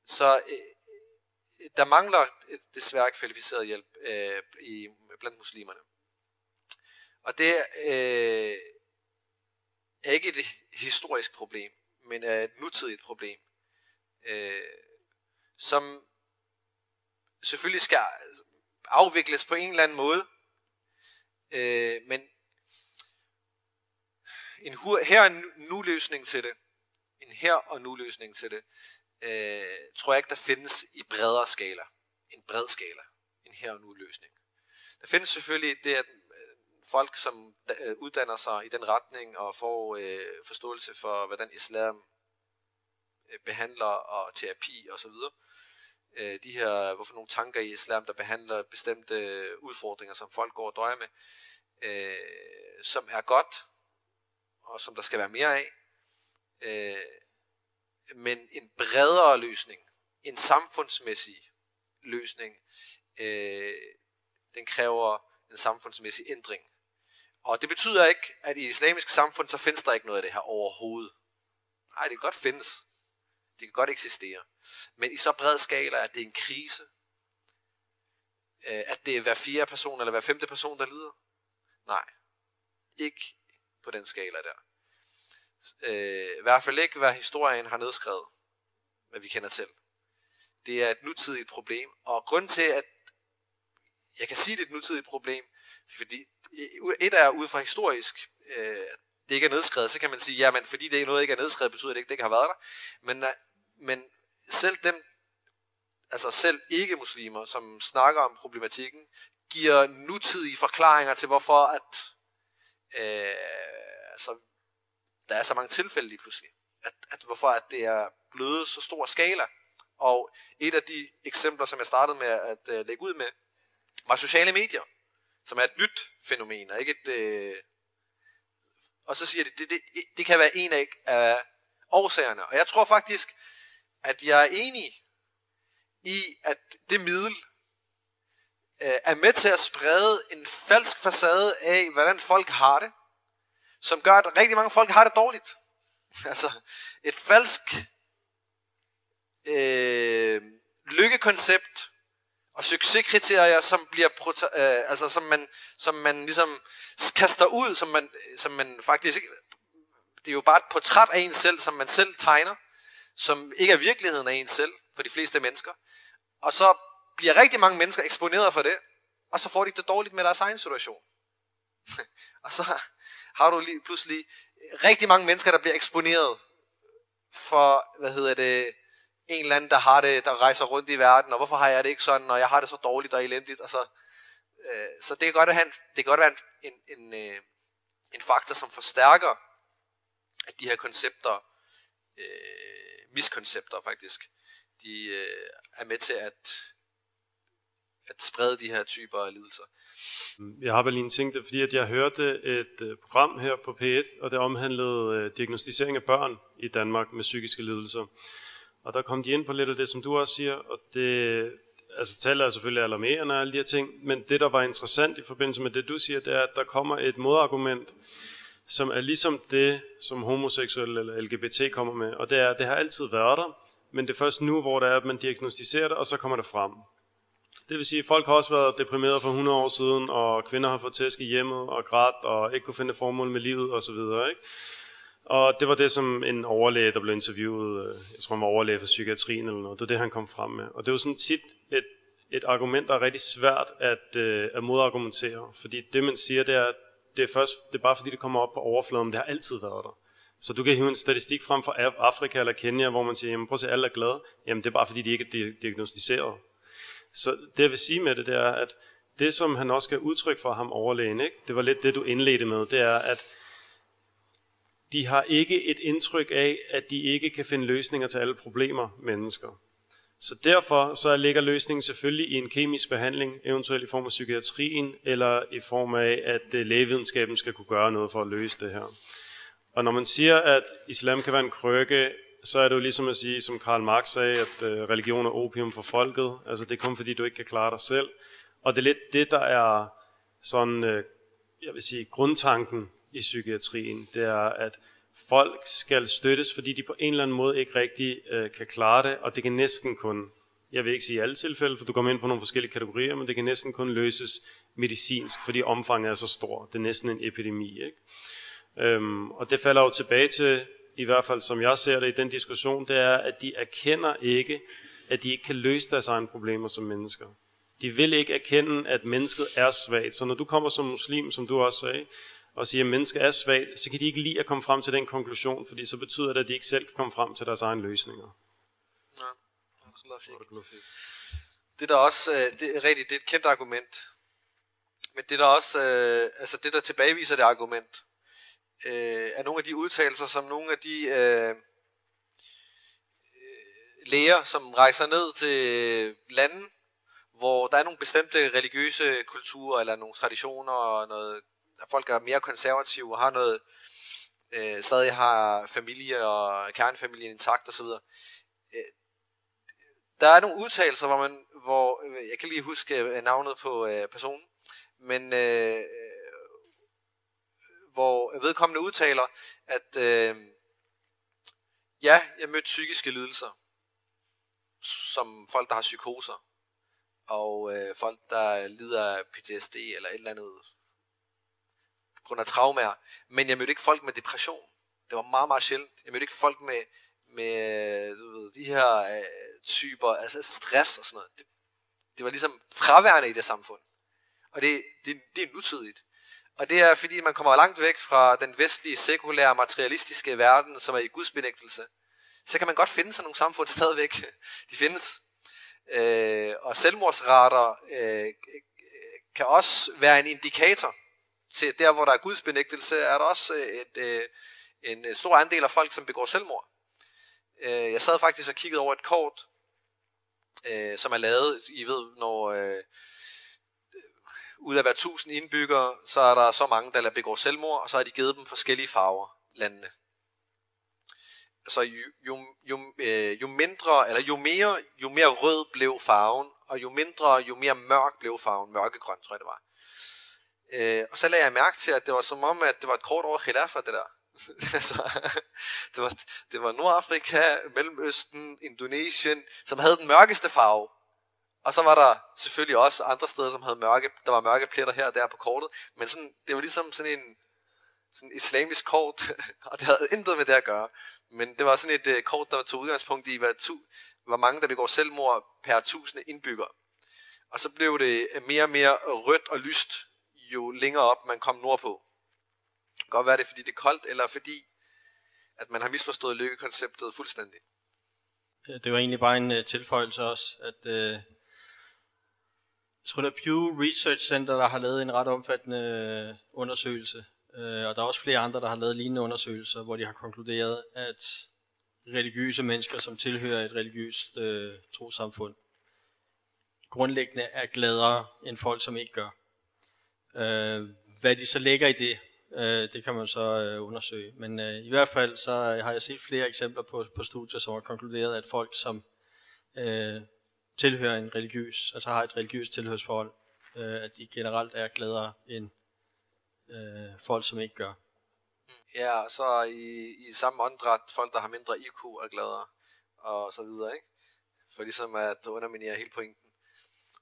Så øh, der mangler øh, desværre kvalificeret hjælp øh, i, blandt muslimerne. Og det øh, er ikke et historisk problem, men er et nutidigt problem, øh, som selvfølgelig skal afvikles på en eller anden måde, øh, men en her og nu løsning til det, en her og nu løsning til det, øh, tror jeg ikke, der findes i bredere skala. En bred skala. En her og nu løsning. Der findes selvfølgelig det, at folk, som øh, uddanner sig i den retning og får øh, forståelse for, hvordan islam øh, behandler og terapi osv. Og øh, de her, hvorfor nogle tanker i islam, der behandler bestemte øh, udfordringer, som folk går og døjer med, øh, som er godt, og som der skal være mere af. Øh, men en bredere løsning, en samfundsmæssig løsning, øh, den kræver en samfundsmæssig ændring. Og det betyder ikke, at i islamiske samfund, så findes der ikke noget af det her overhovedet. Nej, det kan godt findes. Det kan godt eksistere. Men i så bred skala, at det er en krise, øh, at det er hver fjerde person eller hver femte person, der lider. Nej, ikke på den skala der. Øh, I hvert fald ikke, hvad historien har nedskrevet, hvad vi kender til. Det er et nutidigt problem, og grund til, at jeg kan sige, det er et nutidigt problem, fordi et er ud fra historisk, øh, det ikke er nedskrevet, så kan man sige, ja, men fordi det er noget ikke er nedskrevet, betyder det ikke, det ikke har været der. Men, øh, men selv dem, altså selv ikke-muslimer, som snakker om problematikken, giver nutidige forklaringer til, hvorfor at, øh, altså, der er så mange tilfælde lige pludselig. At, at hvorfor at det er blevet så stor skala. Og et af de eksempler, som jeg startede med at øh, lægge ud med, var sociale medier som er et nyt fænomen, og ikke et... Øh, og så siger de, det, det, det kan være en af, af årsagerne. Og jeg tror faktisk, at jeg er enig i, at det middel øh, er med til at sprede en falsk facade af, hvordan folk har det, som gør, at rigtig mange folk har det dårligt. Altså, et falsk øh, lykkekoncept, og succeskriterier, som bliver øh, altså som man som man ligesom kaster ud, som man som man faktisk ikke det er jo bare et portræt af en selv, som man selv tegner, som ikke er virkeligheden af en selv for de fleste mennesker. Og så bliver rigtig mange mennesker eksponeret for det, og så får de det dårligt med deres egen situation. og så har du lige pludselig rigtig mange mennesker, der bliver eksponeret for, hvad hedder det, en eller anden, der har det, der rejser rundt i verden, og hvorfor har jeg det ikke sådan, og jeg har det så dårligt og elendigt, og så, øh, så det kan godt han det kan godt være en, en, en, øh, en faktor, som forstærker at de her koncepter, øh, miskoncepter faktisk, de øh, er med til at, at sprede de her typer af lidelser. Jeg har bare lige en ting, fordi at jeg hørte et øh, program her på P1, og det omhandlede øh, diagnostisering af børn i Danmark med psykiske lidelser. Og der kom de ind på lidt af det, som du også siger, og det, altså tallet er selvfølgelig alarmerende og alle de her ting, men det, der var interessant i forbindelse med det, du siger, det er, at der kommer et modargument, som er ligesom det, som homoseksuelle eller LGBT kommer med, og det er, at det har altid været der, men det er først nu, hvor det er, at man diagnostiserer det, og så kommer det frem. Det vil sige, at folk har også været deprimeret for 100 år siden, og kvinder har fået tæsk i hjemmet og grædt, og ikke kunne finde formål med livet osv. Ikke? Og det var det, som en overlæge, der blev interviewet, øh, jeg tror han var overlæge for psykiatrien eller noget, det var det, han kom frem med. Og det var sådan tit et, et argument, der er rigtig svært at, øh, at modargumentere. Fordi det, man siger, det er, at det er, først, det er bare fordi, det kommer op på overfladen, men det har altid været der. Så du kan hive en statistik frem fra Afrika eller Kenya, hvor man siger, jamen prøv at se, alle er glade. Jamen det er bare fordi, de ikke er diagnostiseret. Så det jeg vil sige med det, det er, at det som han også skal udtryk for ham overlægen, ikke? det var lidt det du indledte med, det er, at de har ikke et indtryk af, at de ikke kan finde løsninger til alle problemer, mennesker. Så derfor så ligger løsningen selvfølgelig i en kemisk behandling, eventuelt i form af psykiatrien, eller i form af, at øh, lægevidenskaben skal kunne gøre noget for at løse det her. Og når man siger, at islam kan være en krykke, så er det jo ligesom at sige, som Karl Marx sagde, at øh, religion er opium for folket. Altså det er kun fordi, du ikke kan klare dig selv. Og det er lidt det, der er sådan, øh, jeg vil sige, grundtanken i psykiatrien. Det er, at folk skal støttes, fordi de på en eller anden måde ikke rigtig øh, kan klare det, og det kan næsten kun, jeg vil ikke sige i alle tilfælde, for du kommer ind på nogle forskellige kategorier, men det kan næsten kun løses medicinsk, fordi omfanget er så stor. Det er næsten en epidemi. Ikke? Øhm, og det falder jo tilbage til, i hvert fald som jeg ser det i den diskussion, det er, at de erkender ikke, at de ikke kan løse deres egne problemer som mennesker. De vil ikke erkende, at mennesket er svagt. Så når du kommer som muslim, som du også sagde, og siger, at mennesket er svagt, så kan de ikke lide at komme frem til den konklusion, fordi så betyder det, at de ikke selv kan komme frem til deres egne løsninger. Ja, det er der også, øh, det er rigtigt, det er et kendt argument. Men det der også, øh, altså det der tilbageviser det argument, øh, er nogle af de udtalelser, som nogle af de øh, læger, som rejser ned til lande, hvor der er nogle bestemte religiøse kulturer, eller nogle traditioner, og noget, folk er mere konservative, og har noget, øh, stadig har familie og kernefamilien intakt osv. Øh, der er nogle udtalelser, hvor man, hvor, øh, jeg kan lige huske øh, navnet på øh, personen, men øh, øh, hvor vedkommende udtaler, at øh, ja, jeg mødte psykiske lidelser, som folk, der har psykoser, og øh, folk, der lider af PTSD eller et eller andet på grund af traumer, men jeg mødte ikke folk med depression. Det var meget, meget sjældent. Jeg mødte ikke folk med, med du ved, de her øh, typer, altså, altså stress og sådan noget. Det, det var ligesom fraværende i det samfund. Og det, det, det er nutidigt. Og det er fordi, man kommer langt væk fra den vestlige, sekulære, materialistiske verden, som er i gudsbenægtelse. Så kan man godt finde sådan nogle samfund stadigvæk. De findes. Øh, og selvmordsrater øh, øh kan også være en indikator til der, hvor der er gudsbenægtelse, er der også øh, et, øh, en øh, stor andel af folk, som begår selvmord. Øh, jeg sad faktisk og kiggede over et kort, øh, som er lavet, I ved, når øh, ud af hver tusind indbyggere, så er der så mange, der begår selvmord, og så har de givet dem forskellige farver, landene. Så jo, jo, jo, øh, jo mindre, eller jo mere, jo mere rød blev farven, og jo mindre, jo mere mørk blev farven, mørkegrøn tror jeg det var. Øh, og så lagde jeg mærke til, at det var som om, at det var et kort over Khilafa, det der. altså, det, var, det var Nordafrika, Mellemøsten, Indonesien, som havde den mørkeste farve. Og så var der selvfølgelig også andre steder, som havde mørke, der var mørke pletter her og der på kortet. Men sådan, det var ligesom sådan en sådan islamisk kort, og det havde intet med det at gøre. Men det var sådan et uh, kort, der tog udgangspunkt i, hvad tu, hvor mange der begår selvmord per tusinde indbyggere. Og så blev det mere og mere rødt og lyst, jo længere op man kom nordpå. Det kan godt være det, fordi det er koldt, eller fordi at man har misforstået lykkekonceptet fuldstændig. Øh, det var egentlig bare en uh, tilføjelse også, at uh, jeg tror, det er Pew Research Center, der har lavet en ret omfattende undersøgelse, uh, og der er også flere andre, der har lavet lignende undersøgelser, hvor de har konkluderet, at religiøse mennesker, som tilhører et religiøst uh, trosamfund, grundlæggende er gladere end folk, som ikke gør. Øh, hvad de så lægger i det, øh, det kan man så øh, undersøge. Men øh, i hvert fald så øh, har jeg set flere eksempler på, på studier, som har konkluderet, at folk, som øh, tilhører en religiøs, altså har et religiøst tilhørsforhold, øh, at de generelt er gladere end øh, folk, som ikke gør. Ja, så i, i samme åndedræt, folk, der har mindre IQ, er gladere, og så videre, ikke? For ligesom at underminere hele pointen.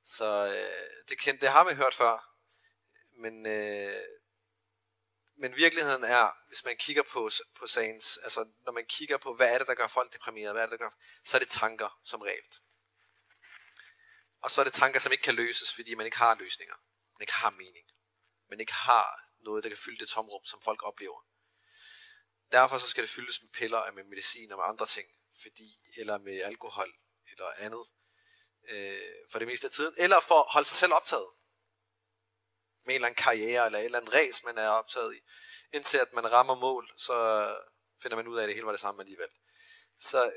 Så øh, det, kendte, det har man hørt før, men, øh, men virkeligheden er, hvis man kigger på, på sagens, altså når man kigger på, hvad er det, der gør folk deprimerede, hvad er det, der gør, så er det tanker som regel. Og så er det tanker, som ikke kan løses, fordi man ikke har løsninger. Man ikke har mening. Man ikke har noget, der kan fylde det tomrum, som folk oplever. Derfor så skal det fyldes med piller, med medicin og med andre ting. Fordi, eller med alkohol, eller andet. Øh, for det meste af tiden. Eller for at holde sig selv optaget med en eller anden karriere, eller et eller andet race, man er optaget i. Indtil at man rammer mål, så finder man ud af, at det hele var det samme alligevel. Så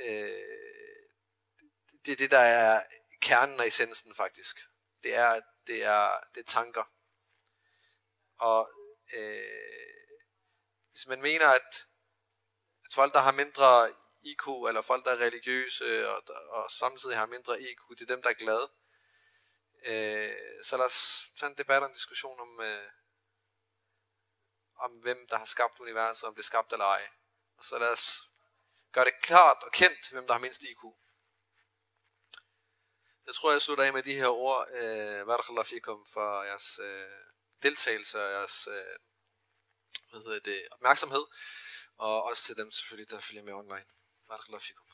øh, det er det, der er kernen og essensen faktisk. Det er, det er, det er tanker. Og øh, hvis man mener, at, at folk, der har mindre IQ, eller folk, der er religiøse, og, og samtidig har mindre IQ, det er dem, der er glade. Øh, så lad os tage en debat og en diskussion om, øh, om hvem der har skabt universet, om det er skabt eller ej. Og så lad os gøre det klart og kendt, hvem der har mindst IQ. Jeg tror, jeg slutter af med de her ord. Øh, Barakallah fikum for jeres øh, deltagelse og jeres øh, hvad hedder det, opmærksomhed. Og også til dem selvfølgelig, der følger med online. Barakallah fikum.